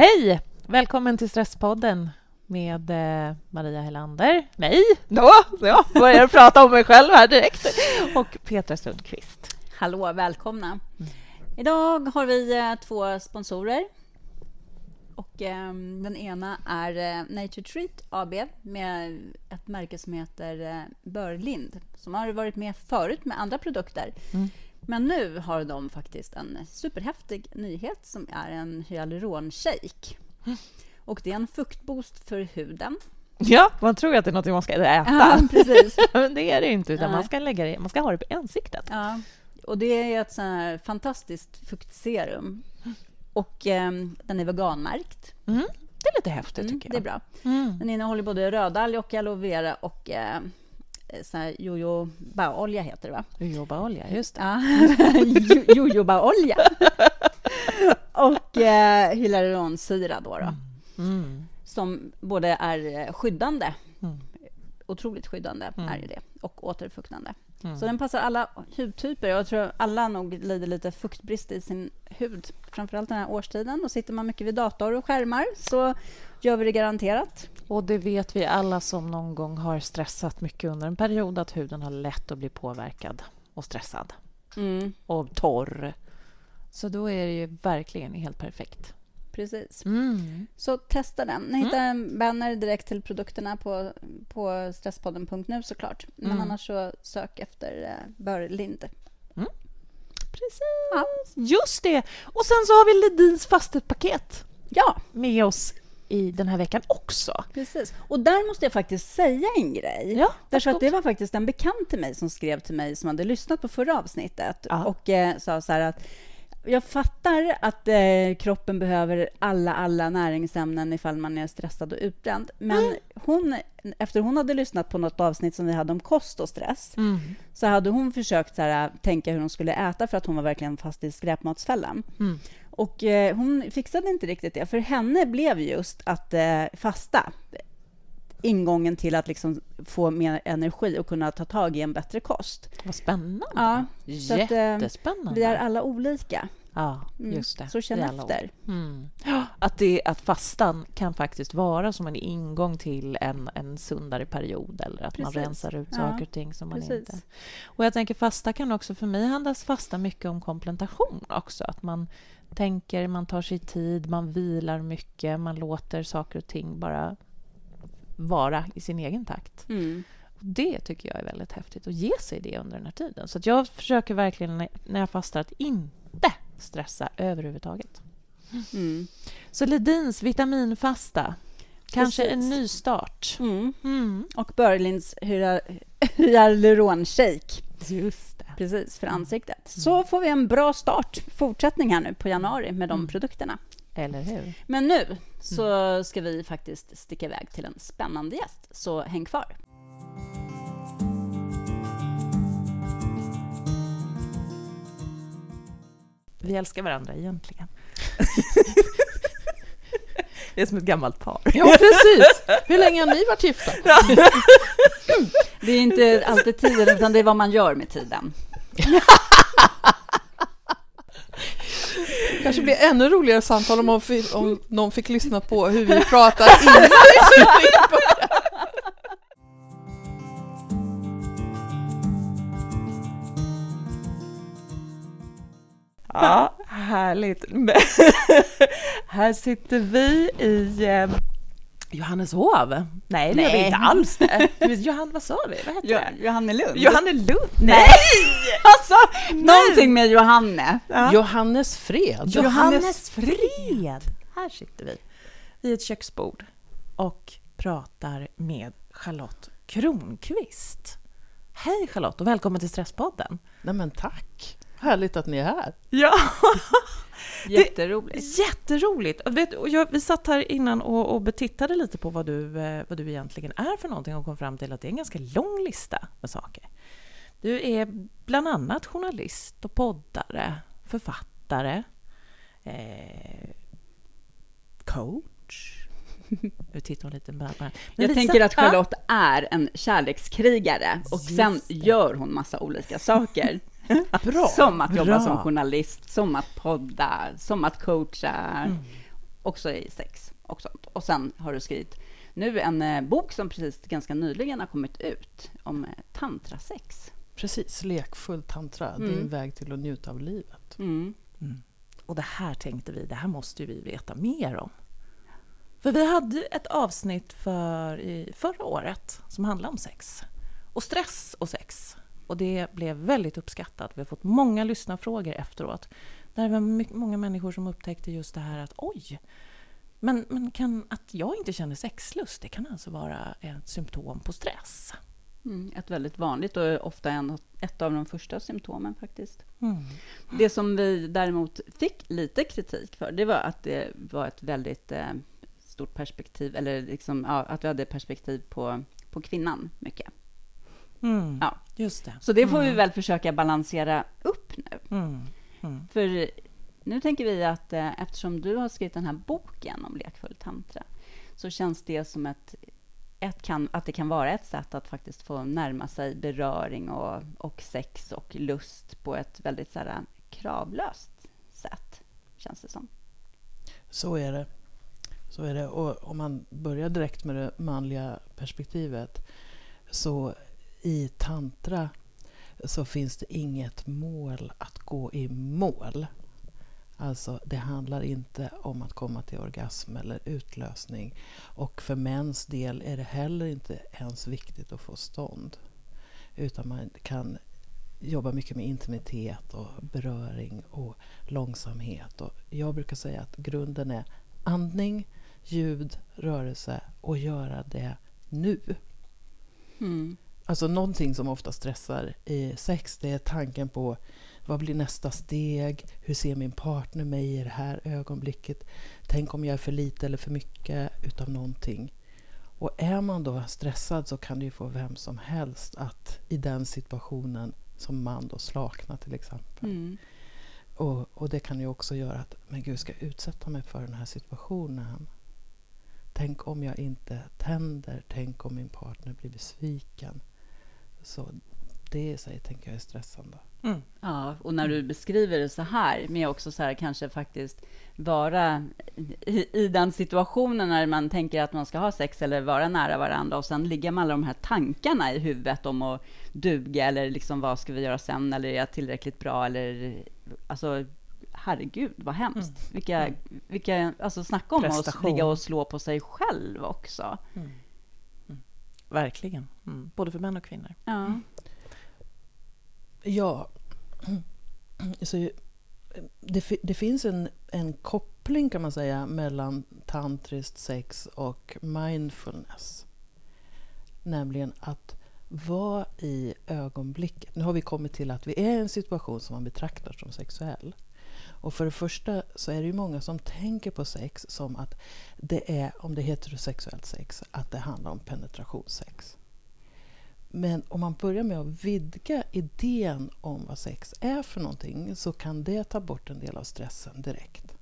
Hej! Välkommen till Stresspodden med eh, Maria Helander. Nej, då! Ja, börjar prata om mig själv här direkt. Och Petra Sundqvist. Hallå, välkomna. Mm. Idag har vi eh, två sponsorer. Och, eh, den ena är eh, Nature Treat AB med ett märke som heter Börlind som har varit med förut med andra produkter. Mm. Men nu har de faktiskt en superhäftig nyhet som är en hyaluronshake. Och det är en fuktboost för huden. Ja, man tror att det är något man ska äta. Ja, precis. Men det är det inte, utan man ska, lägga det, man ska ha det på ansiktet. Ja, och det är ett sån här fantastiskt fuktserum. Och eh, den är veganmärkt. Mm. Det är lite häftigt, mm, tycker jag. Det är bra. Mm. Den innehåller både rödalg och aloe vera och eh, jojobaolja heter det, va? Jojobaolja, just det. Ja. jojobaolja. och eh, hyaluronsyra då. då. Mm. Som både är skyddande, mm. otroligt skyddande mm. är det, och återfuktande. Mm. Så den passar alla hudtyper. Jag tror alla nog lider lite fuktbrist i sin hud, framförallt den här årstiden. Och sitter man mycket vid dator och skärmar så gör vi det garanterat. Och det vet vi alla som någon gång har stressat mycket under en period att huden har lätt att bli påverkad och stressad mm. och torr. Så då är det ju verkligen helt perfekt. Precis. Mm. Så testa den. Ni hittar mm. en banner direkt till produkterna på, på stresspodden.nu såklart. Men mm. annars så sök efter uh, Börlind. Mm. Precis. Ja. Just det. Och sen så har vi Ledins fastepaket ja. med oss i den här veckan också. Precis. Och där måste jag faktiskt säga en grej. Ja, Därför att det var faktiskt en bekant till mig som skrev till mig som hade lyssnat på förra avsnittet ja. och eh, sa så här att jag fattar att eh, kroppen behöver alla, alla näringsämnen ifall man är stressad och utbränd. Men mm. hon, efter hon hade lyssnat på något avsnitt som vi hade om kost och stress mm. så hade hon försökt så här, tänka hur hon skulle äta för att hon var verkligen fast i skräpmatsfällan. Mm. Och eh, hon fixade inte riktigt det. För henne blev just att eh, fasta ingången till att liksom få mer energi och kunna ta tag i en bättre kost. Vad spännande! Ja, Jättespännande. Att, vi är alla olika. Ja, mm. just det. Så känn efter. Mm. Att, det, att fastan kan faktiskt vara som en ingång till en, en sundare period eller att Precis. man rensar ut saker och ting som man Precis. inte... Och jag tänker fasta kan också, för mig handlas fasta mycket om komplementation också. Att man tänker, man tar sig tid, man vilar mycket, man låter saker och ting bara vara i sin egen takt. Mm. Det tycker jag är väldigt häftigt, att ge sig det under den här tiden. Så jag försöker verkligen när jag fastar att inte stressa överhuvudtaget. Mm. Så Ledins vitaminfasta, kanske Precis. en ny start. Mm. Mm. Och Börlins hyaluronshake. Just det. Precis, för ansiktet. Mm. Så får vi en bra start, fortsättning här nu på januari med de mm. produkterna. Eller hur? Men nu så ska vi faktiskt sticka iväg till en spännande gäst, så häng kvar. Vi älskar varandra egentligen. Det är som ett gammalt par. Ja, precis. Hur länge har ni varit gifta? Det är inte alltid tiden, utan det är vad man gör med tiden. Det kanske blir ännu roligare samtal om, man fick, om någon fick lyssna på hur vi pratar innan Ja, härligt. här sitter vi i eh, Johanneshov. Nej, det gör vi inte alls det. Johan, vad sa vi? Vad heter jo, det? Johannelund. Johannelund? Nej! alltså, Nej. någonting med Johanne. Ja. Johannes Fred. Johannes Fred. Här sitter vi vid ett köksbord och pratar med Charlotte Kronqvist. Hej Charlotte och välkommen till Stresspodden. Nej men tack. Härligt att ni är här. Ja! Jätteroligt. Det, jätteroligt. Vet, jag, vi satt här innan och, och betittade lite på vad du, eh, vad du egentligen är för någonting och kom fram till att det är en ganska lång lista med saker. Du är bland annat journalist och poddare, författare, eh, coach. Nu tittar hon lite bara. Men jag tänker att Charlotte är en kärlekskrigare och sen gör hon massa olika saker. Bra, som att jobba bra. som journalist, som att podda, som att coacha. Mm. också i sex och sånt. Och sen har du skrivit nu en eh, bok som precis ganska nyligen har kommit ut om eh, tantrasex. Precis, lekfull tantra, mm. din väg till att njuta av livet. Mm. Mm. Och det här tänkte vi, det här måste vi veta mer om. För vi hade ett avsnitt för, i förra året som handlade om sex. Och stress och sex. Och det blev väldigt uppskattat. Vi har fått många lyssnarfrågor efteråt. Där det var många människor som upptäckte just det här att oj, men, men kan, att jag inte känner sexlust, det kan alltså vara ett symptom på stress. Mm, ett väldigt vanligt och ofta en, ett av de första symptomen faktiskt. Mm. Det som vi däremot fick lite kritik för, det var att det var ett väldigt eh, stort perspektiv, eller liksom, ja, att vi hade perspektiv på, på kvinnan mycket. Mm, ja. Just det. Så det får vi mm. väl försöka balansera upp nu. Mm, mm. För nu tänker vi att eh, eftersom du har skrivit den här boken om lekfull tantra, så känns det som ett, ett kan, att det kan vara ett sätt att faktiskt få närma sig beröring och, och sex och lust på ett väldigt så här, kravlöst sätt, känns det som. Så är det. Så är det. Och om man börjar direkt med det manliga perspektivet så i tantra så finns det inget mål att gå i mål. Alltså, det handlar inte om att komma till orgasm eller utlösning. Och för mäns del är det heller inte ens viktigt att få stånd. Utan man kan jobba mycket med intimitet och beröring och långsamhet. Och jag brukar säga att grunden är andning, ljud, rörelse och göra det nu. Mm. Alltså någonting som ofta stressar i sex, det är tanken på vad blir nästa steg? Hur ser min partner mig i det här ögonblicket? Tänk om jag är för lite eller för mycket utav någonting. Och är man då stressad så kan det ju få vem som helst att i den situationen som man då slakna till exempel. Mm. Och, och, det kan ju också göra att, men gud, ska jag utsätta mig för den här situationen? Tänk om jag inte tänder? Tänk om min partner blir besviken? Så det i sig tänker jag är stressande. Mm. Ja, och när du beskriver det så här, med också så här kanske faktiskt vara i, i, den situationen när man tänker att man ska ha sex eller vara nära varandra och sen ligga med alla de här tankarna i huvudet om att duga eller liksom vad ska vi göra sen eller är jag tillräckligt bra eller alltså herregud vad hemskt. Mm. Vilka, mm. vilka, alltså snacka om att ligga och slå på sig själv också. Mm. mm. Verkligen, mm. både för män och kvinnor. Ja. Ja. Så det, det finns en, en koppling kan man säga mellan tantriskt sex och mindfulness. Nämligen att vara i ögonblicket. Nu har vi kommit till att vi är i en situation som man betraktar som sexuell. Och för det första så är det ju många som tänker på sex som att det är, om det är heterosexuellt sex, att det handlar om penetrationssex. Men om man börjar med att vidga idén om vad sex är för någonting så kan det ta bort en del av stressen direkt.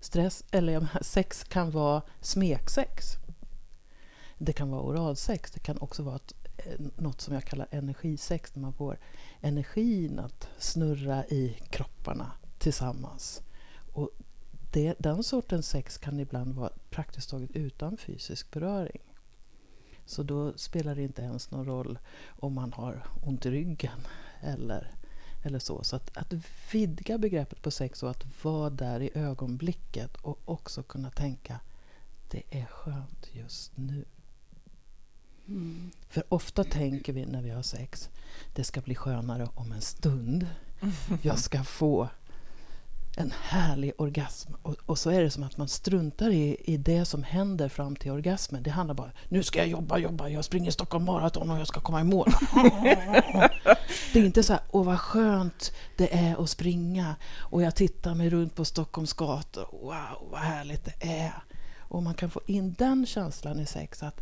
Stress, eller sex kan vara smeksex. Det kan vara oralsex. Det kan också vara ett, eh, något som jag kallar energisex, när man får energin att snurra i kropparna tillsammans. Och det, den sortens sex kan ibland vara praktiskt taget utan fysisk beröring. Så då spelar det inte ens någon roll om man har ont i ryggen eller, eller så. Så att, att vidga begreppet på sex och att vara där i ögonblicket och också kunna tänka det är skönt just nu. Mm. För ofta tänker vi när vi har sex, det ska bli skönare om en stund. Jag ska få en härlig orgasm. Och, och, så är det som att man struntar i, i det som händer fram till orgasmen. Det handlar bara nu ska jag jobba, jobba, jag springer Stockholm Marathon och jag ska komma i mål. det är inte så här, åh vad skönt det är att springa och jag tittar mig runt på Stockholms gator. Wow, vad härligt det är. Och man kan få in den känslan i sex att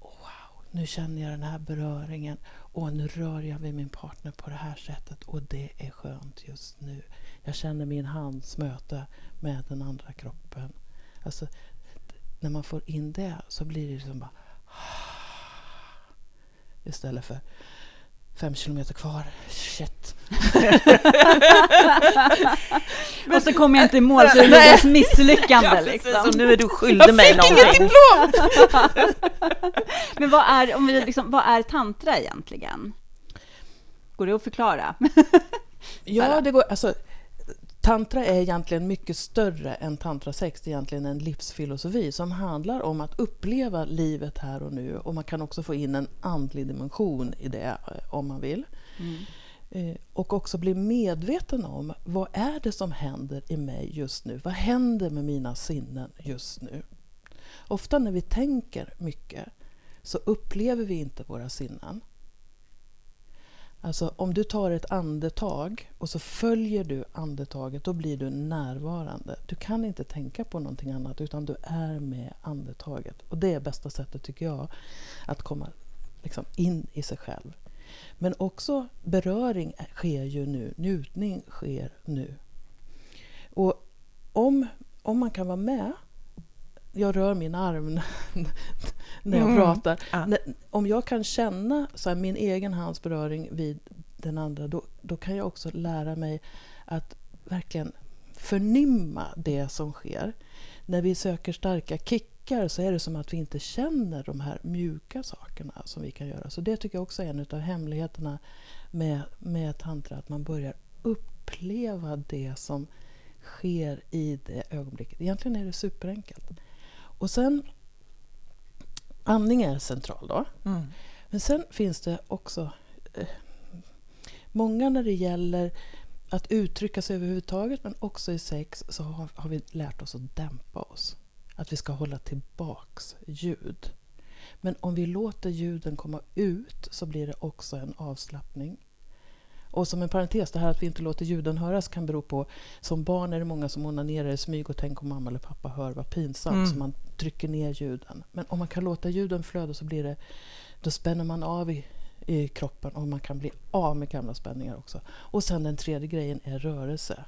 wow, nu känner jag den här beröringen och nu rör jag vid min partner på det här sättet och det är skönt just nu. Jag känner min hands möte med den andra kroppen. Alltså, när man får in det så blir det liksom bara... Istället för... fem kilometer kvar. Shit. och så kommer jag inte i mål så det är ett misslyckande. Ja, liksom. Så nu är du skyldig mig någonting. Jag fick inget diplom! Men vad är, om vi liksom, vad är tantra egentligen? Går det att förklara? ja, det går. Alltså, Tantra är egentligen mycket större än tantra sex. Det är egentligen en livsfilosofi som handlar om att uppleva livet här och nu. Och man kan också få in en andlig dimension i det eh, om man vill. Mm. Eh, och också bli medveten om vad är det som händer i mig just nu? Vad händer med mina sinnen just nu? Ofta när vi tänker mycket så upplever vi inte våra sinnen. Alltså om du tar ett andetag och så följer du andetaget, då blir du närvarande. Du kan inte tänka på någonting annat utan du är med andetaget. Och det är bästa sättet tycker jag att komma liksom, in i sig själv. Men också beröring sker ju nu, njutning sker nu. Och om, om man kan vara med jag rör min arm när jag mm. pratar. Ja. Om jag kan känna så här, min egen hands beröring vid den andra, då, då kan jag också lära mig att verkligen förnimma det som sker. När vi söker starka kickar så är det som att vi inte känner de här mjuka sakerna som vi kan göra. Så det tycker jag också är en av hemligheterna med, med tantra, att man börjar uppleva det som sker i det ögonblicket. Egentligen är det superenkelt. Och sen, andning är central då. Mm. Men sen finns det också eh, många när det gäller att uttrycka sig överhuvudtaget, men också i sex, så har, har, vi lärt oss att dämpa oss. Att vi ska hålla tillbaks ljud. Men om vi låter ljuden komma ut så blir det också en avslappning. Och som en parentes, det här att vi inte låter ljuden höras kan bero på... Som barn är det många som onanerar i smyg och tänker om mamma eller pappa hör, vad pinsamt. Mm. Så man trycker ner ljuden. Men om man kan låta ljuden flöda så blir det... Då spänner man av i, i kroppen och man kan bli av med gamla spänningar också. Och sen den tredje grejen är rörelse.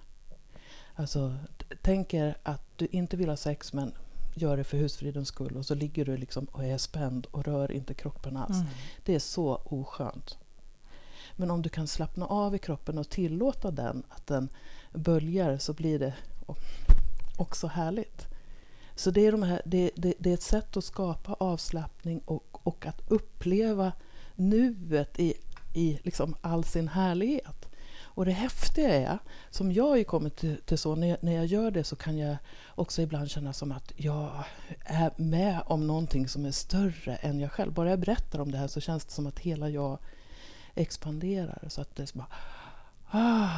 Alltså, tänk er att du inte vill ha sex men gör det för husfridens skull och så ligger du liksom och är spänd och rör inte kroppen alls. Mm. Det är så oskönt. Men om du kan slappna av i kroppen och tillåta den att den böljar så blir det också härligt. Så det är, de här, det, det, det är ett sätt att skapa avslappning och, och att uppleva nuet i, i liksom all sin härlighet. Och det häftiga är, som jag har kommit till, till så, när jag, när jag gör det så kan jag också ibland känna som att jag är med om någonting som är större än jag själv. Bara jag berättar om det här så känns det som att hela jag expanderar. Så att det är bara... Ah.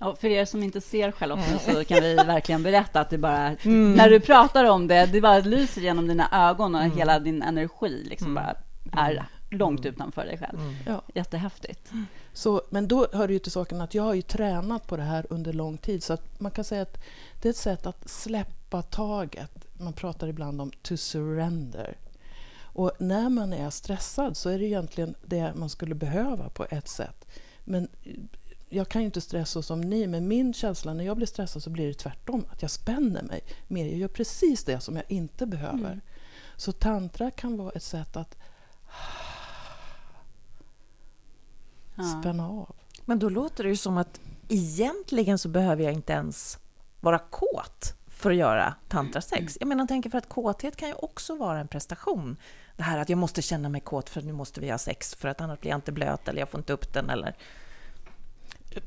Ja, för er som inte ser Charlotten så kan vi verkligen berätta att det bara... Mm. När du pratar om det, det bara lyser genom dina ögon och mm. hela din energi liksom mm. bara är långt utanför dig själv. Mm. Ja. Jättehäftigt. Så, men då hör det ju till saken att jag har ju tränat på det här under lång tid. Så att man kan säga att det är ett sätt att släppa taget. Man pratar ibland om to surrender. Och när man är stressad så är det egentligen det man skulle behöva på ett sätt. Men jag kan ju inte stressa som ni, men min känsla när jag blir stressad så blir det tvärtom. Att jag spänner mig mer. Jag gör precis det som jag inte behöver. Mm. Så tantra kan vara ett sätt att spänna av. Men då låter det ju som att egentligen så behöver jag inte ens vara kåt för att göra tantrasex. Jag menar, tänker för att kåthet kan ju också vara en prestation. Det här att jag måste känna mig kåt för nu måste vi ha sex för att annars blir jag inte blöt eller jag får inte upp den eller...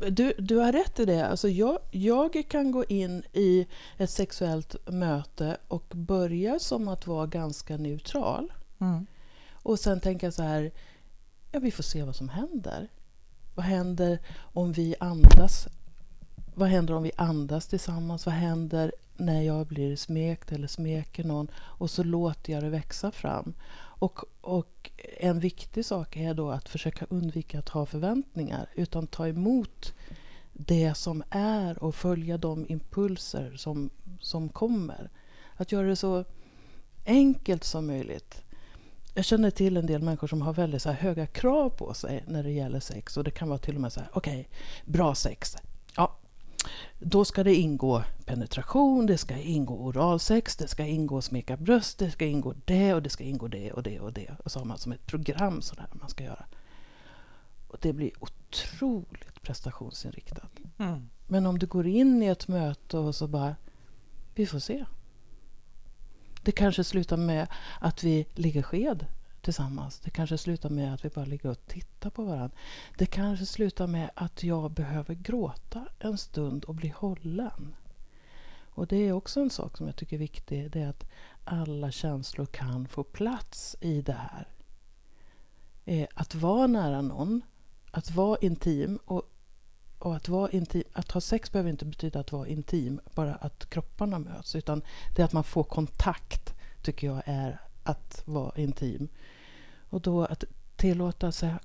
Du, du har rätt i det. Alltså jag, jag kan gå in i ett sexuellt möte och börja som att vara ganska neutral. Mm. Och sen tänka så här, ja vi får se vad som händer. Vad händer om vi andas? Vad händer om vi andas tillsammans? Vad händer när jag blir smekt eller smeker någon och så låter jag det växa fram. Och, och en viktig sak är då att försöka undvika att ha förväntningar utan ta emot det som är och följa de impulser som, som kommer. Att göra det så enkelt som möjligt. Jag känner till en del människor som har väldigt så höga krav på sig när det gäller sex. Och det kan vara till och med så här, okej, okay, bra sex. Då ska det ingå penetration, det ska ingå oralsex, det ska ingå smeka bröst, det ska ingå det och det ska ingå det och det och det. Och så har man som ett program sådär man ska göra. det blir otroligt prestationsinriktat. Mm. Men om du går in i ett möte och så bara, vi får se. Det kanske slutar med att vi ligger sked tillsammans. Det kanske slutar med att vi bara ligger och tittar på varandra. Det kanske slutar med att jag behöver gråta en stund och bli hållen. Och det är också en sak som jag tycker är viktig. Det är att alla känslor kan få plats i det här. Eh, att vara nära någon, att vara intim och, och att vara intim, att ha sex behöver inte betyda att vara intim, bara att kropparna möts, utan det är att man får kontakt tycker jag är att vara intim. Och då att tillåta sig,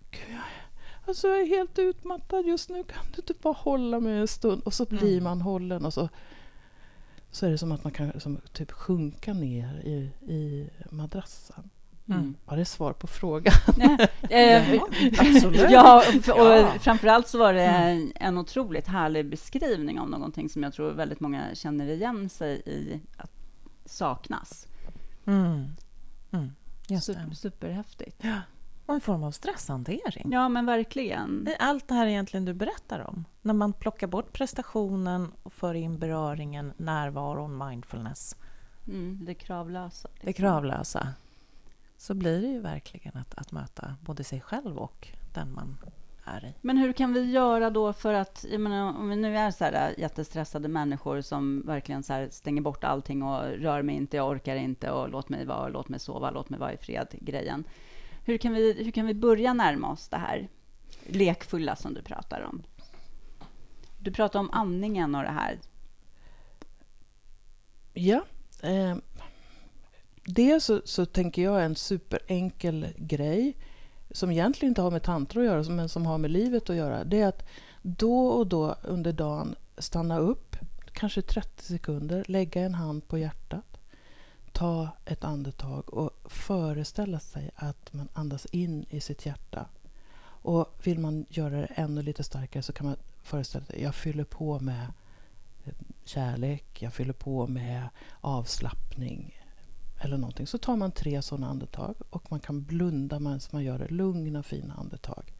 alltså jag är helt utmattad just nu, kan du inte bara hålla mig en stund? Och så blir mm. man hållen och så, så är det som att man kan som, typ sjunka ner i, i madrassen. Mm. Var det svar på frågan? eh, absolut. Ja, och, framförallt så var det mm. en otroligt härlig beskrivning av någonting som jag tror väldigt många känner igen sig i att saknas. Mm. Mm. Super, superhäftigt. Ja. Och en form av stresshantering. Ja, men verkligen. Allt det här egentligen du berättar om. När man plockar bort prestationen och för in beröringen, närvaron, mindfulness. Mm, det kravlösa. Liksom. Det kravlösa. Så blir det ju verkligen att, att möta både sig själv och den man är i. Men hur kan vi göra då för att, jag menar, om vi nu är så här jättestressade människor som verkligen så stänger bort allting och rör mig inte, jag orkar inte och låt mig vara, låt mig sova, låt mig vara i fred, grejen. Hur kan vi, hur kan vi börja närma oss det här lekfulla som du pratar om? Du pratar om andningen och det här. Ja. Eh, det så, så tänker jag är en superenkel grej som egentligen inte har med tantra att göra, men som har med livet att göra, det är att då och då under dagen stanna upp, kanske 30 sekunder, lägga en hand på hjärtat, ta ett andetag och föreställa sig att man andas in i sitt hjärta. Och vill man göra det ännu lite starkare så kan man föreställa sig att jag fyller på med kärlek, jag fyller på med avslappning, eller någonting. Så tar man tre sådana andetag och man kan blunda medan man gör det. Lugna, fina andetag.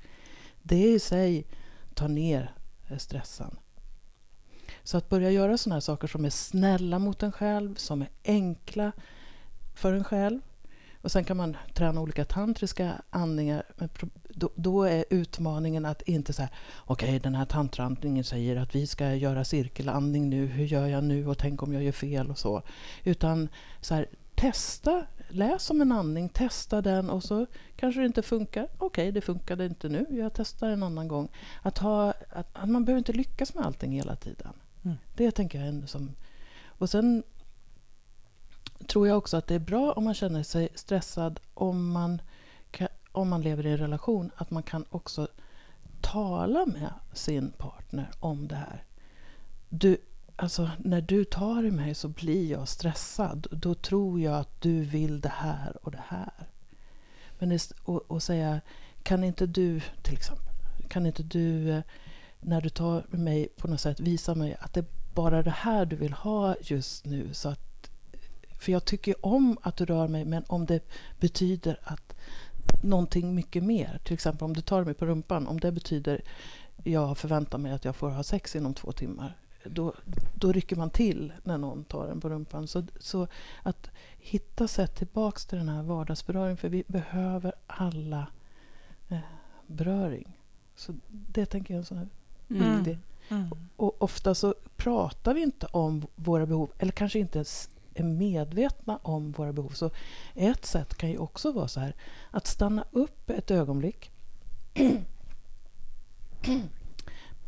Det i sig tar ner eh, stressen. Så att börja göra sådana här saker som är snälla mot en själv, som är enkla för en själv. Och sen kan man träna olika tantriska andningar. Men då, då är utmaningen att inte säga okej, okay, den här tantraandningen säger att vi ska göra cirkelandning nu. Hur gör jag nu? Och tänk om jag gör fel och så. Utan så här, testa, läs om en andning, testa den och så kanske det inte funkar. Okej, okay, det funkade inte nu, jag testar en annan gång. Att, ha, att, att man behöver inte lyckas med allting hela tiden. Mm. Det tänker jag är som... Och sen tror jag också att det är bra om man känner sig stressad om man, om man lever i en relation, att man kan också tala med sin partner om det här. Du, alltså, när du tar i mig så blir jag stressad. Då tror jag att du vill det här och det här. Men det, och, och säga, kan inte du, till exempel, kan inte du eh, när du tar i mig på något sätt visa mig att det är bara det här du vill ha just nu. Så att, eh, för jag tycker om att du rör mig, men om det betyder att någonting mycket mer, till exempel om du tar mig på rumpan, om det betyder jag förväntar mig att jag får ha sex inom två timmar då, då rycker man till när någon tar en på rumpan. Så, så att hitta sätt tillbaks till den här vardagsberöringen, för vi behöver alla eh, beröring. Så det tänker jag är en sån här mm. viktig. Mm. Och ofta så pratar vi inte om våra behov, eller kanske inte ens är medvetna om våra behov. Så ett sätt kan ju också vara så här, att stanna upp ett ögonblick.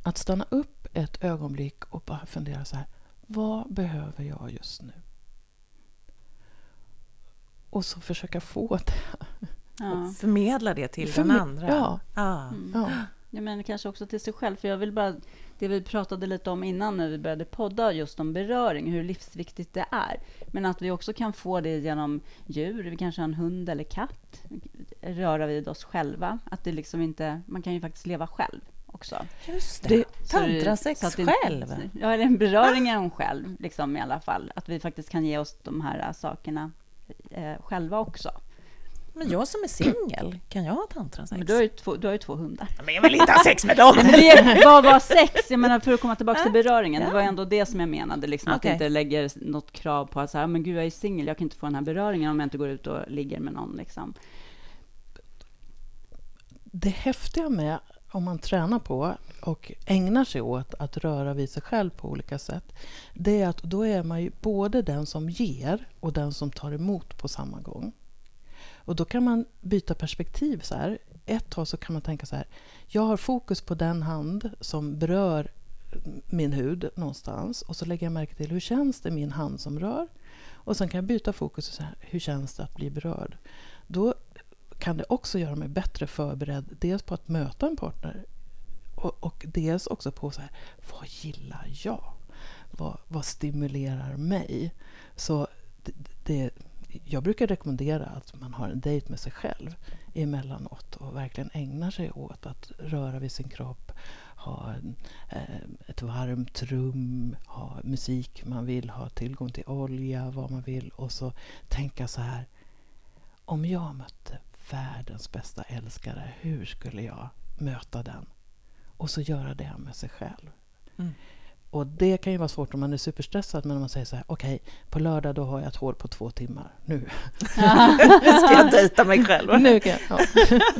att stanna upp ett ögonblick och bara fundera så här. Vad behöver jag just nu? Och så försöka få det. Ja. Förmedla det till Förmed den andra. Ja. Ah. Mm. ja. ja. men kanske också till sig själv. För jag vill bara, det vi pratade lite om innan när vi började podda, just om beröring, hur livsviktigt det är. Men att vi också kan få det genom djur, vi kanske har en hund eller katt, röra vid oss själva. Att det liksom inte, man kan ju faktiskt leva själv också. Just det. det Tantrasex själv? Ja, eller en beröring är hon själv, liksom, i alla fall. Att vi faktiskt kan ge oss de här sakerna eh, själva också. Men jag som är singel, kan jag ha tantrasex? Men du har ju två, du har ju två hundar. Men jag vill inte ha sex med dem! Men det var bara sex? Jag menar, för att komma tillbaka till beröringen, det var ändå det som jag menade, liksom, okay. att det inte lägger något krav på att så här, men gud, jag är singel, jag kan inte få den här beröringen om jag inte går ut och ligger med någon. Liksom. Det häftiga med om man tränar på och ägnar sig åt att röra vid sig själv på olika sätt, det är att då är man ju både den som ger och den som tar emot på samma gång. Och då kan man byta perspektiv så här. Ett tag så kan man tänka så här, jag har fokus på den hand som berör min hud någonstans och så lägger jag märke till hur känns det min hand som rör? Och sen kan jag byta fokus och säga, hur känns det att bli berörd? Då kan det också göra mig bättre förberedd dels på att möta en partner och, och dels också på så här, vad gillar jag? Vad, vad stimulerar mig? Så det, det, jag brukar rekommendera att man har en dejt med sig själv emellanåt och verkligen ägnar sig åt att röra vid sin kropp, ha en, eh, ett varmt rum, ha musik man vill, ha tillgång till olja, vad man vill och så tänka så här. Om jag mötte världens bästa älskare, hur skulle jag möta den? Och så göra det med sig själv. Mm. Och det kan ju vara svårt om man är superstressad, men om man säger så här, okej, okay, på lördag då har jag ett hål på två timmar. Nu, nu ska jag dejta mig själv. nu kan jag,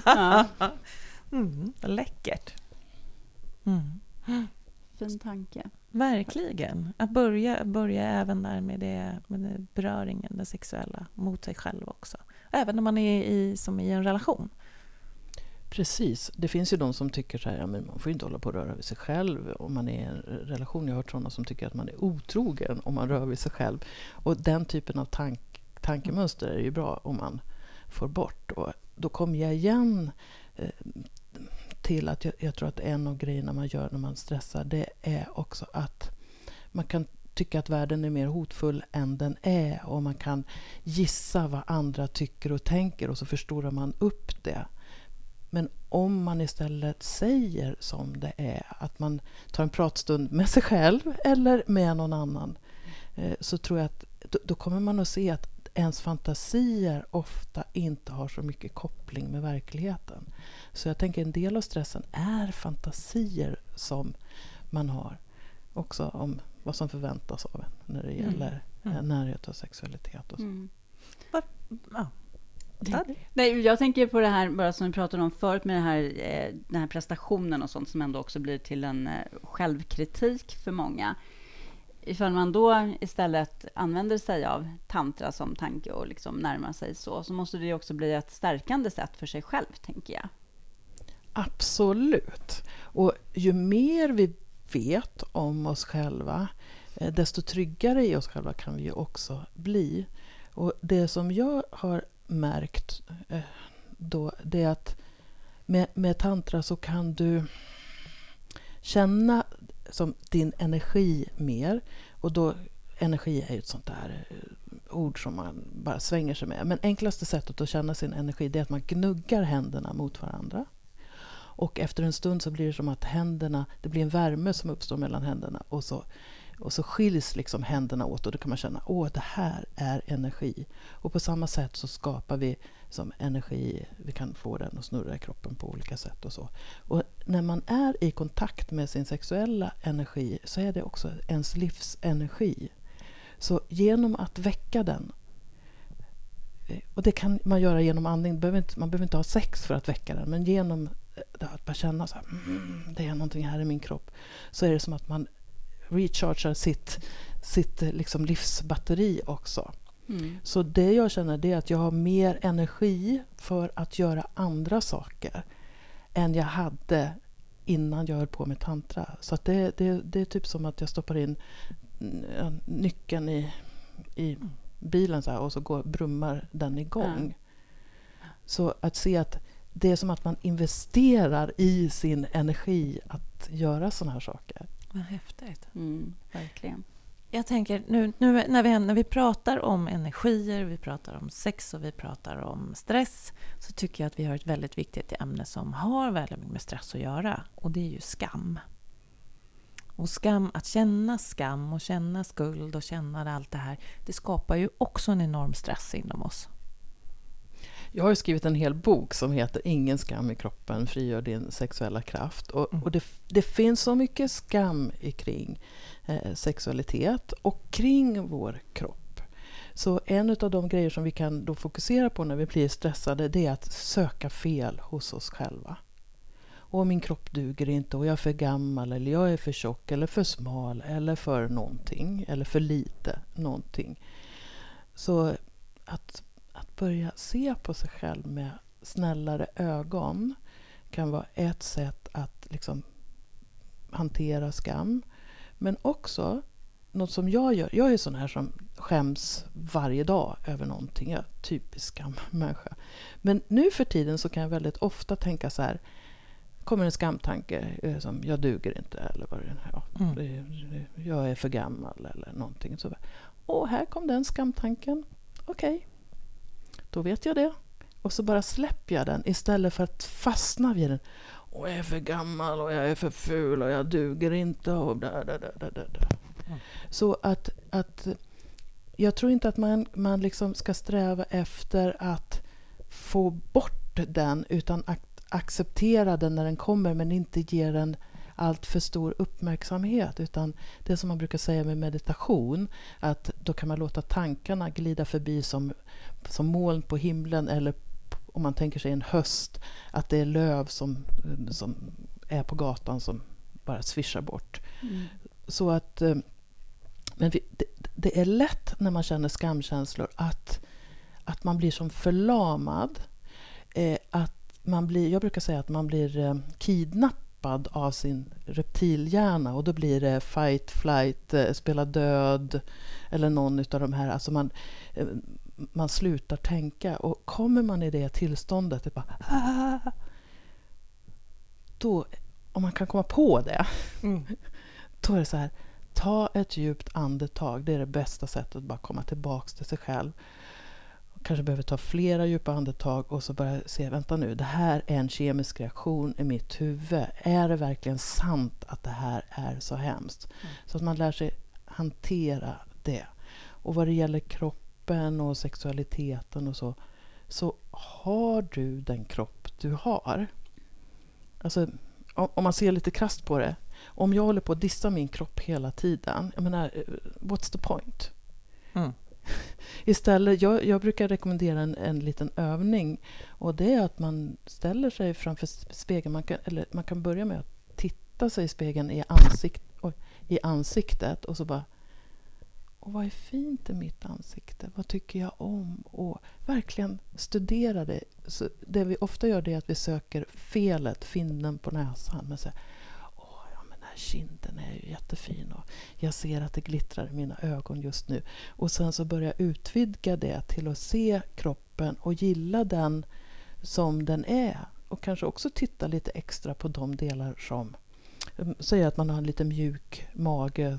ja. mm, läckert. Mm. Fin tanke. Verkligen. Att börja, börja även där med, det, med det beröringen, det sexuella, mot sig själv också. Även när man är i, som i en relation. Precis. Det finns ju de som tycker så här, ja, men man får inte hålla på att röra vid sig själv om man är i en relation. Jag har hört sådana som tycker att man är otrogen om man rör vid sig själv. Och den typen av tank, tankemönster är ju bra om man får bort. Och då kommer jag igen eh, till att jag, jag, tror att en av grejerna man gör när man stressar, det är också att man kan tycka att världen är mer hotfull än den är och man kan gissa vad andra tycker och tänker och så förstorar man upp det. Men om man istället säger som det är, att man tar en pratstund med sig själv eller med någon annan, eh, så tror jag att då kommer man att se att ens fantasier ofta inte har så mycket koppling med verkligheten. Så jag tänker en del av stressen är fantasier som man har också om vad som förväntas av en när det mm. gäller mm. närhet och sexualitet. Och så. Mm. Ja. Nej, jag tänker på det här bara som vi pratade om förut med här, eh, den här prestationen och sånt som ändå också blir till en eh, självkritik för många. Ifall man då istället använder sig av tantra som tanke och liksom närmar sig så, så måste det också bli ett stärkande sätt för sig själv, tänker jag. Absolut. Och ju mer vi vet om oss själva, eh, desto tryggare i oss själva kan vi ju också bli. Och det som jag har märkt eh, då, det är att med, med tantra så kan du känna som din energi mer. Och då, energi är ju ett sånt där eh, ord som man bara svänger sig med. Men enklaste sättet att känna sin energi det är att man gnuggar händerna mot varandra. Och efter en stund så blir det som att händerna, det blir en värme som uppstår mellan händerna och så, och så skiljs liksom händerna åt och då kan man känna att det här är energi. Och på samma sätt så skapar vi som energi, vi kan få den att snurra i kroppen på olika sätt och så. Och när man är i kontakt med sin sexuella energi så är det också ens livsenergi. Så genom att väcka den eh, och det kan man göra genom andning. Man behöver inte ha sex för att väcka den, men genom att bara känna så här, mm, det är någonting här i min kropp, så är det som att man rechargar sitt, sitt liksom livsbatteri också. Mm. Så det jag känner det är att jag har mer energi för att göra andra saker än jag hade innan jag höll på med tantra. Så att det, det, det är typ som att jag stoppar in nyckeln i, i bilen så här, och så går, brummar den igång. Ja. Så att se att det är som att man investerar i sin energi att göra sådana här saker. Vad häftigt. Mm, verkligen. Jag tänker, nu, nu när, vi, när vi pratar om energier, vi pratar om sex och vi pratar om stress så tycker jag att vi har ett väldigt viktigt ämne som har väldigt mycket med stress att göra och det är ju skam. Och skam, att känna skam och känna skuld och känna allt det här det skapar ju också en enorm stress inom oss. Jag har skrivit en hel bok som heter Ingen skam i kroppen, frigör din sexuella kraft. Och, mm. och det, det, finns så mycket skam kring eh, sexualitet och kring vår kropp. Så en av de grejer som vi kan då fokusera på när vi blir stressade, det är att söka fel hos oss själva. Och min kropp duger inte och jag är för gammal eller jag är för tjock eller för smal eller för någonting eller för lite någonting. Så att, att börja se på sig själv med snällare ögon kan vara ett sätt att liksom hantera skam. Men också något som jag gör. Jag är sån här som skäms varje dag över någonting. Jag är typisk skammänniska. Men nu för tiden så kan jag väldigt ofta tänka så här kommer en skamtanke eh, som jag duger inte eller vad det ja, mm. Jag är för gammal eller någonting. Så, och här kom den skamtanken. Okej, okay då vet jag det. Och så bara släpper jag den istället för att fastna vid den. Och jag är för gammal och jag är för ful och jag duger inte och där, där, där, där, där. Mm. Så att, att jag tror inte att man, man liksom ska sträva efter att få bort den utan att acceptera den när den kommer men inte ge den allt för stor uppmärksamhet. Utan det som man brukar säga med meditation, att då kan man låta tankarna glida förbi som, som moln på himlen eller om man tänker sig en höst, att det är löv som, som är på gatan som bara svischar bort. Mm. Så att eh, men vi, det, det, är lätt när man känner skamkänslor att, att man blir som förlamad. Eh, att man blir, jag brukar säga att man blir eh, kidnappad av sin reptilhjärna och då blir det fight, flight, eh, spela död eller någon av de här. Alltså man, eh, man slutar tänka och kommer man i det tillståndet, det bara, ah, då, om man kan komma på det, mm. då är det så här, ta ett djupt andetag. Det är det bästa sättet att bara komma tillbaka till sig själv kanske behöver ta flera djupa andetag och så börja se, vänta nu, det här är en kemisk reaktion i mitt huvud. Är det verkligen sant att det här är så hemskt? Mm. Så att man lär sig hantera det. Och vad det gäller kroppen och sexualiteten och så, så har du den kropp du har. Alltså, om man ser lite krast på det. Om jag håller på att dissa min kropp hela tiden, jag menar, eh, what's the point? Mm. Istället, jag, jag brukar rekommendera en, en liten övning. Och Det är att man ställer sig framför spegeln. Man kan, eller man kan börja med att titta sig i spegeln i, ansikt, och, i ansiktet och så bara... Och vad är fint i mitt ansikte? Vad tycker jag om? Och verkligen studera det. Så det vi ofta gör det är att vi söker felet, finnen på näsan. Men så, kinden är ju jättefin och jag ser att det glittrar i mina ögon just nu. Och sen så börjar jag utvidga det till att se kroppen och gilla den som den är. Och kanske också titta lite extra på de delar som... Mm, säg att man har en lite mjuk mage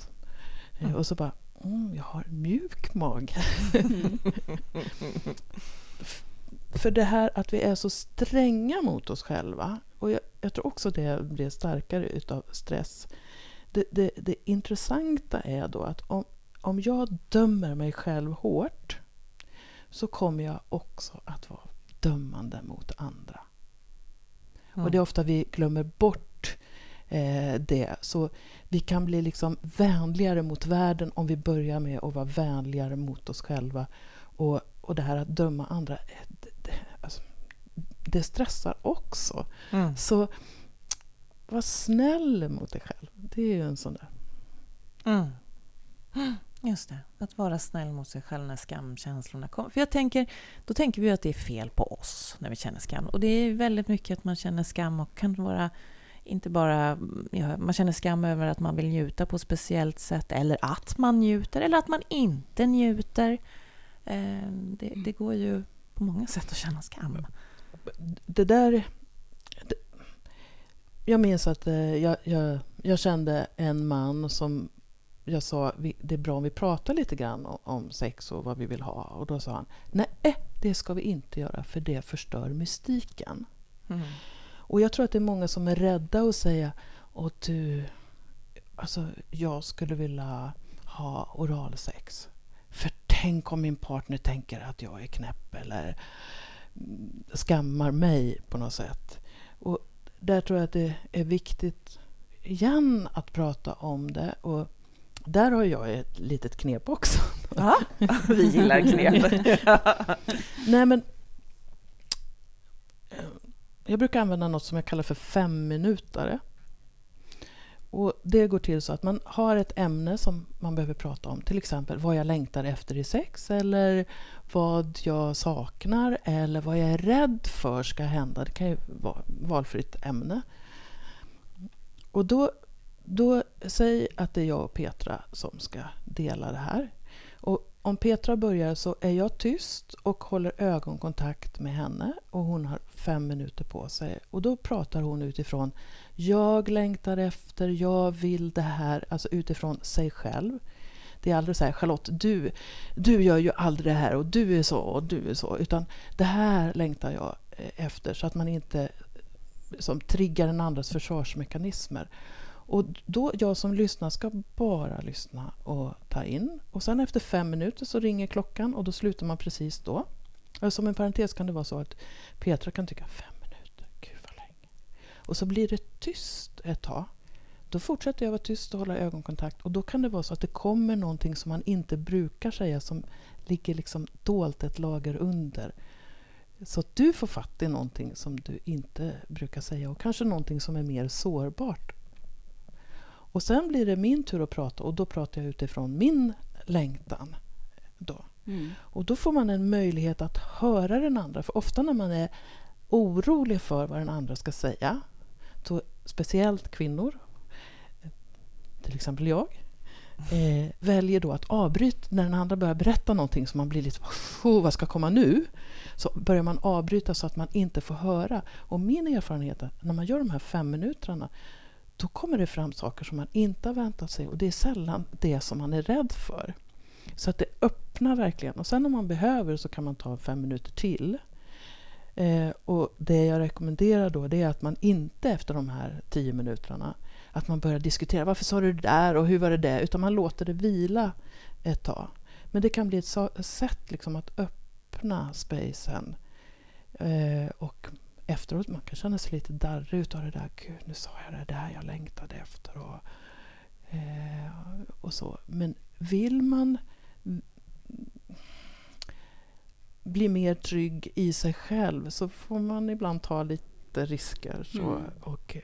mm. och så bara mm, jag har en mjuk mage. För det här att vi är så stränga mot oss själva och jag, jag tror också det blir starkare utav stress. Det, det, det, intressanta är då att om, om jag dömer mig själv hårt så kommer jag också att vara dömande mot andra. Mm. Och det är ofta vi glömmer bort eh, det. Så vi kan bli liksom vänligare mot världen om vi börjar med att vara vänligare mot oss själva. Och, och det här att döma andra, det stressar också. Mm. Så var snäll mot dig själv. Det är ju en sån där. Mm. Just det, att vara snäll mot sig själv när skamkänslorna kommer. För jag tänker, då tänker vi att det är fel på oss när vi känner skam. Och det är väldigt mycket att man känner skam och kan vara inte bara... Ja, man känner skam över att man vill njuta på ett speciellt sätt eller att man njuter eller att man inte njuter. Eh, det, det går ju på många sätt att känna skam det där... Det, jag minns att eh, jag, jag, jag, kände en man som jag sa det är bra om vi pratar lite grann om sex och vad vi vill ha. Och då sa han nej, det ska vi inte göra för det förstör mystiken. Mm. Och jag tror att det är många som är rädda att säga Åh du, alltså jag skulle vilja ha oralsex. För tänk om min partner tänker att jag är knäpp eller skammar mig på något sätt. Och där tror jag att det är viktigt igen att prata om det. Och där har jag ett litet knep också. Ja, vi gillar knep. Nej, men eh, jag brukar använda något som jag kallar för femminutare. Och det går till så att man har ett ämne som man behöver prata om. Till exempel vad jag längtar efter i sex eller vad jag saknar eller vad jag är rädd för ska hända. Det kan ju vara valfritt ämne. Och då, då säg att det är jag och Petra som ska dela det här. Och om Petra börjar så är jag tyst och håller ögonkontakt med henne och hon har fem minuter på sig. Och då pratar hon utifrån jag längtar efter, jag vill det här, alltså utifrån sig själv. Det är aldrig så här, Charlotte, du, du gör ju aldrig det här och du är så och du är så. Utan det här längtar jag eh, efter så att man inte eh, som triggar den andras försvarsmekanismer. Och då, jag som lyssnar ska bara lyssna och ta in. Och sen efter fem minuter så ringer klockan och då slutar man precis då. Som en parentes kan det vara så att Petra kan tycka fem minuter, gud vad länge. Och så blir det tyst ett tag. Då fortsätter jag vara tyst och hålla ögonkontakt och då kan det vara så att det kommer någonting som man inte brukar säga som ligger liksom dolt ett lager under. Så att du får fatt i någonting som du inte brukar säga och kanske någonting som är mer sårbart. Och sen blir det min tur att prata och då pratar jag utifrån min längtan. Då. Mm. Och då får man en möjlighet att höra den andra. För ofta när man är orolig för vad den andra ska säga, då, speciellt kvinnor, till exempel jag, eh, väljer då att avbryta när den andra börjar berätta någonting som man blir lite vad ska komma nu? Så börjar man avbryta så att man inte får höra. Och min erfarenhet är att när man gör de här fem minuterna då kommer det fram saker som man inte har väntat sig och det är sällan det som man är rädd för. Så att det öppnar verkligen. Och sen om man behöver så kan man ta fem minuter till. Eh, och det jag rekommenderar då det är att man inte efter de här tio minuterna att man börjar diskutera varför sa du det där och hur var det där utan man låter det vila ett tag. Men det kan bli ett sätt liksom att öppna spacen eh, och efteråt man kan känna sig lite darrig utav det där. Gud, nu sa jag det där jag längtade efter. Och, eh, och så. Men vill man bli mer trygg i sig själv så får man ibland ta lite risker. Så, mm. och,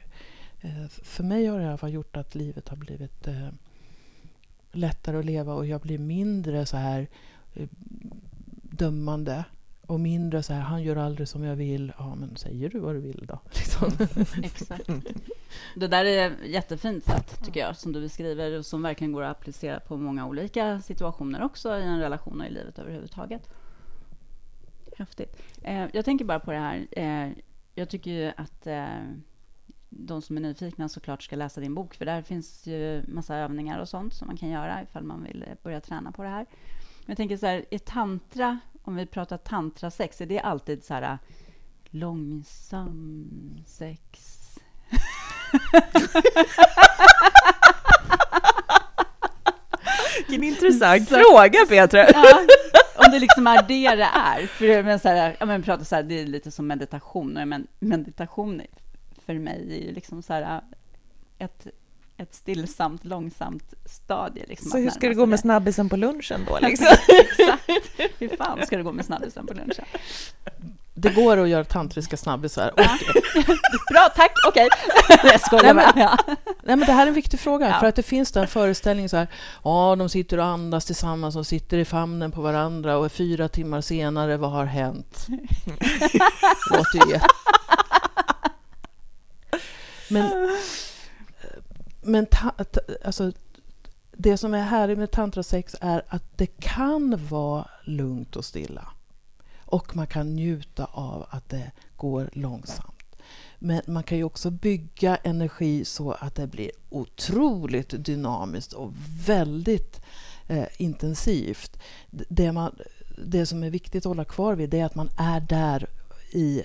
eh, för mig har det i alla fall gjort att livet har blivit eh, lättare att leva och jag blir mindre så här eh, dömande och mindre så här, han gör aldrig som jag vill. Ja, men säger du vad du vill då? Liksom. Exakt. Det där är ett jättefint sätt, tycker jag, som du beskriver och som verkligen går att applicera på många olika situationer också i en relation och i livet överhuvudtaget. Häftigt. Eh, jag tänker bara på det här. Eh, jag tycker ju att eh, de som är nyfikna såklart ska läsa din bok, för där finns ju massa övningar och sånt som man kan göra ifall man vill börja träna på det här. Men jag tänker så här, i tantra om vi pratar tantrasex, är det alltid så här äh, långsam sex? Vilken intressant fråga, Petra. Ja, om det liksom är det det är. För men så här, ja, men pratar så här, det är lite som meditation. Men meditation för mig är ju liksom så här, äh, ett ett stillsamt, långsamt stadie. Liksom, så hur ska det gå med snabbisen på lunchen då? Liksom? Exakt. Hur fan ska det gå med snabbisen på lunchen? Det går att göra tantriska snabbisar. Och... Bra, tack, okej. Okay. Jag skojar nej, men, ja. nej, men Det här är en viktig fråga, ja. för att det finns den föreställningen så här, ja, de sitter och andas tillsammans och sitter i famnen på varandra och fyra timmar senare, vad har hänt? låter ju jätte... Men men ta, ta, alltså, det som är härligt med tantrasex är att det kan vara lugnt och stilla. Och man kan njuta av att det går långsamt. Men man kan ju också bygga energi så att det blir otroligt dynamiskt och väldigt eh, intensivt. Det, man, det som är viktigt att hålla kvar vid det är att man är där i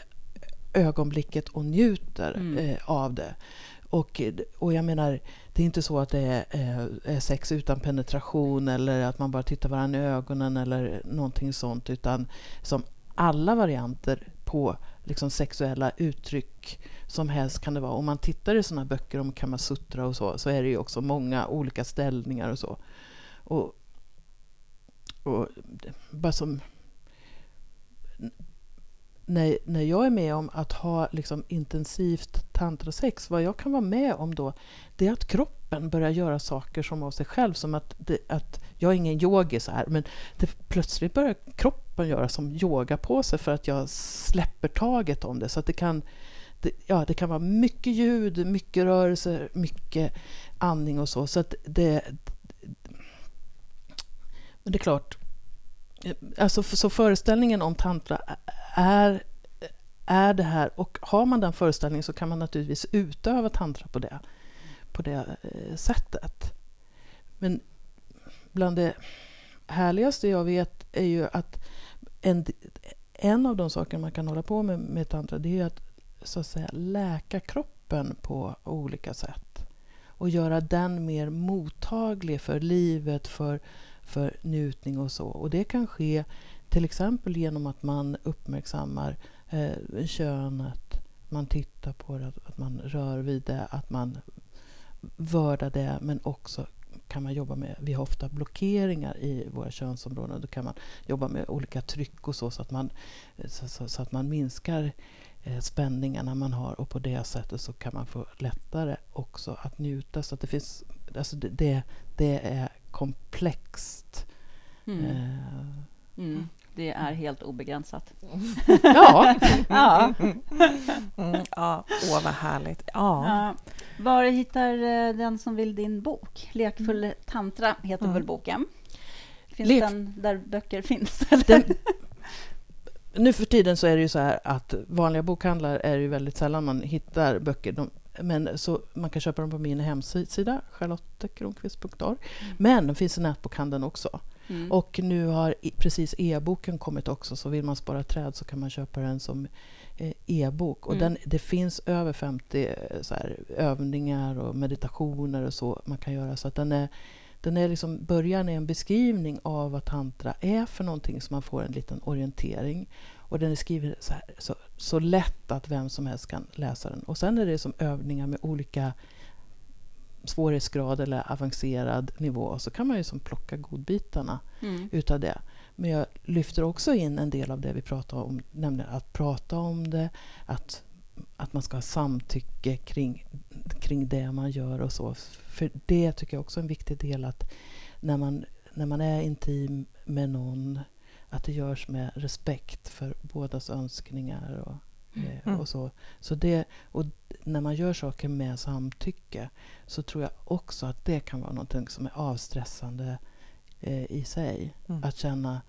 ögonblicket och njuter mm. eh, av det. Och, och jag menar, det är inte så att det är, eh, är, sex utan penetration eller att man bara tittar varandra i ögonen eller någonting sånt, utan som alla varianter på liksom sexuella uttryck som helst kan det vara. Om man tittar i sådana böcker om Kamasutra och så, så är det ju också många olika ställningar och så. Och, och bara som när, när jag är med om att ha liksom intensivt tantrasex, vad jag kan vara med om då, det är att kroppen börjar göra saker som av sig själv, som att, det, att jag är ingen yogi så här, men det, plötsligt börjar kroppen göra som yoga på sig för att jag släpper taget om det. Så att det kan, det, ja, det kan vara mycket ljud, mycket rörelser, mycket andning och så. Så att det, men det är klart, alltså så föreställningen om tantra är, är det här, och har man den föreställningen så kan man naturligtvis utöva tantra på det, på det eh, sättet. Men bland det härligaste jag vet är ju att en, en av de saker man kan hålla på med med tantra det är att, så att säga, läka kroppen på olika sätt och göra den mer mottaglig för livet, för, för njutning och så. Och det kan ske till exempel genom att man uppmärksammar eh, könet, man tittar på det, att man rör vid det, att man vördar det, men också kan man jobba med, vi har ofta blockeringar i våra könsområden, då kan man jobba med olika tryck och så, så att man, så, så, så att man minskar eh, spänningarna man har och på det sättet så kan man få lättare också att njuta. Så att det finns, alltså det, det, det är komplext. Mm. Eh, mm. Det är helt obegränsat. ja. ja. Mm, ja. Åh, vad härligt. Ja. ja. Var hittar eh, den som vill din bok? Lekfull mm. tantra heter mm. väl boken? Finns Lek... den där böcker finns? Den... Nu för tiden så är det ju så här att vanliga bokhandlar är ju väldigt sällan man hittar böcker. De, men så man kan köpa dem på min hemsida, charlottekronqvist.org. Mm. Men de finns i nätbokhandeln också. Mm. Och nu har precis e-boken kommit också, så vill man spara träd så kan man köpa den som eh, e-bok. Och mm. den, det finns över 50 eh, här, övningar och meditationer och så man kan göra. Så att den är, den är liksom, början är en beskrivning av vad tantra är för någonting, så man får en liten orientering. Och den är skriven så, här, så, så lätt att vem som helst kan läsa den. Och sen är det som övningar med olika svårighetsgrad eller avancerad nivå så kan man ju som plocka godbitarna mm. utav det. Men jag lyfter också in en del av det vi pratar om, nämligen att prata om det, att, att man ska ha samtycke kring, kring det man gör och så. För det tycker jag också är en viktig del att när man, när man är intim med någon att det görs med respekt för bådas önskningar och mm. Och så. Så det, och när man gör saker med samtycke så tror jag också att det kan vara något som är avstressande eh, i sig. Mm. Att känna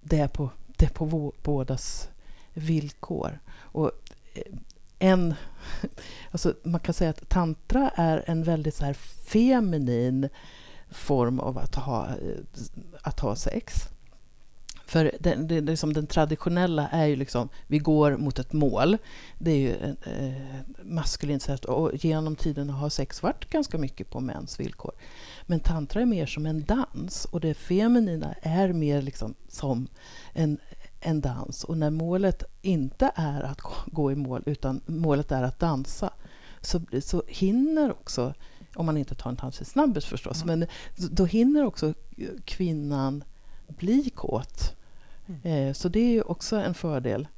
det på, det på bådas villkor. Och eh, en, alltså man kan säga att tantra är en väldigt så här feminin form av att ha, eh, att ha sex. För den, det, liksom den traditionella är ju liksom, vi går mot ett mål. Det är ju ett eh, maskulint sätt och genom tiden har sex varit ganska mycket på mäns villkor. Men tantra är mer som en dans och det feminina är mer liksom som en, en dans. Och när målet inte är att gå i mål utan målet är att dansa så, så hinner också, om man inte tar en tantrisk snabbis förstås, mm. men då hinner också kvinnan bli kåt. Mm. Eh, så det är ju också en fördel.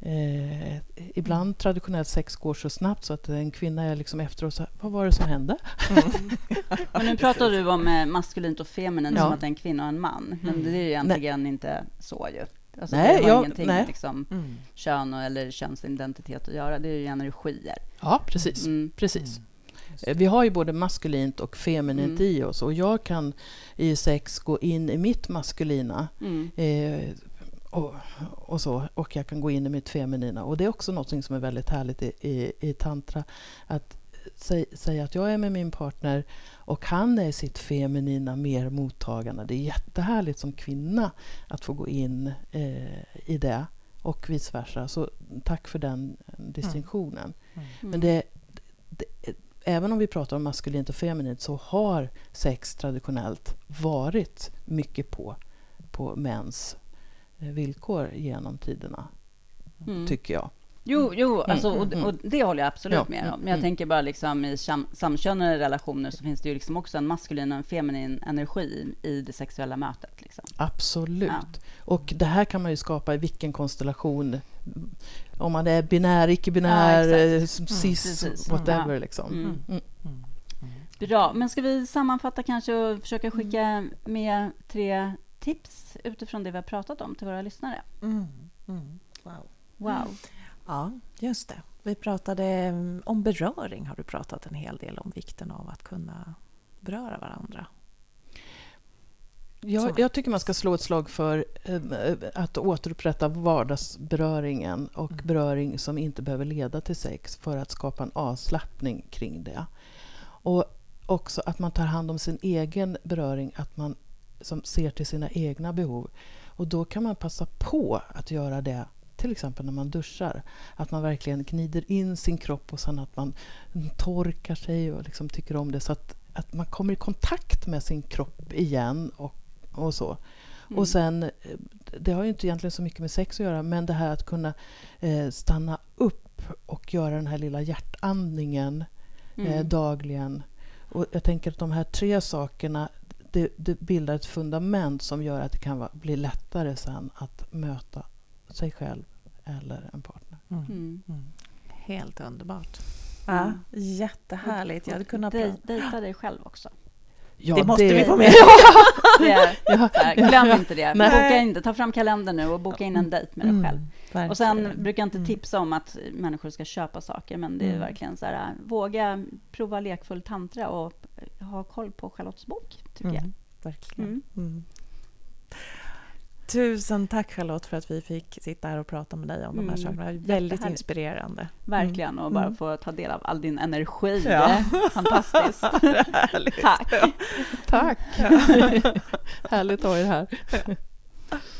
Eh, ibland traditionellt sex går så snabbt så att en kvinna är liksom efteråt så vad var det som hände? Mm. Men nu pratar du om eh, maskulint och feminint ja. som att det är en kvinna och en man. Men mm. det är ju egentligen nej. inte så ju. Alltså, nej, det har ja, ingenting nej. med liksom, mm. kön eller könsidentitet att göra. Det är ju energier. Ja, precis. Mm. precis. Eh, vi har ju både maskulint och feminint mm. i oss och jag kan i sex gå in i mitt maskulina mm. eh, och, och, så, och jag kan gå in i mitt feminina. Och det är också något som är väldigt härligt i, i, i tantra. Att säga att jag är med min partner och han är sitt feminina mer mottagande. Det är jättehärligt som kvinna att få gå in eh, i det och vice versa. Så tack för den distinktionen. Mm. Mm. Men det, det, även om vi pratar om maskulint och feminint så har sex traditionellt varit mycket på, på mäns villkor genom tiderna, mm. tycker jag. Jo, jo mm. alltså, och, och, det håller jag absolut ja. med om. Men jag mm. tänker bara liksom i sam, samkönade relationer så finns det ju liksom också en maskulin och en feminin energi i det sexuella mötet. Liksom. Absolut. Ja. Och det här kan man ju skapa i vilken konstellation. Om man är binär, icke-binär, ja, eh, cis, mm, whatever. Ja. Liksom. Mm. Mm. mm. Bra, men ska vi sammanfatta kanske och försöka skicka med tre tips utifrån det vi har pratat om till våra lyssnare? Wow. Wow. Ja, just det. Vi pratade mm, om beröring, har du pratat en hel del om vikten av att kunna beröra varandra. Jag, jag tycker man ska slå ett slag för eh, att återupprätta vardagsberöringen och mm. beröring som inte behöver leda till sex för att skapa en avslappning kring det. Och också att man tar hand om sin egen beröring, att man som ser till sina egna behov. Och då kan man passa på att göra det till exempel när man duschar. Att man verkligen gnider in sin kropp och sen att man torkar sig och liksom tycker om det. Så att, att man kommer i kontakt med sin kropp igen och, och så. Mm. Och sen, eh, det har ju inte egentligen så mycket med sex att göra, men det här att kunna eh, stanna upp och göra den här lilla hjärtandningen eh, mm. eh, dagligen. Och jag tänker att de här tre sakerna det, det, bildar ett fundament som gör att det kan va, bli lättare sen att möta sig själv eller en partner. Mm. Mm. mm. Helt underbart. Ja, jättehärligt. Jag hade kunnat Dej, dejta dig själv också. Ja, det måste det... vi få med. det här, glöm inte det. Boka in Ta fram kalendern nu och boka in en dejt med dig mm, själv. Mm, och sen brukar jag inte mm. tipsa om att människor ska köpa saker, men det är mm. verkligen så här, våga prova lekfull tantra och ha koll på Charlottes bok, tycker jag. Verkligen. Tusen tack Charlotte för att vi fick sitta här och prata med dig om mm. de här mm. sakerna. Väldigt inspirerande. Verkligen, mm. och bara mm. få ta del av all din energi. Ja. Fantastiskt. tack. Ja. Tack. Ja. Härligt att ha er här.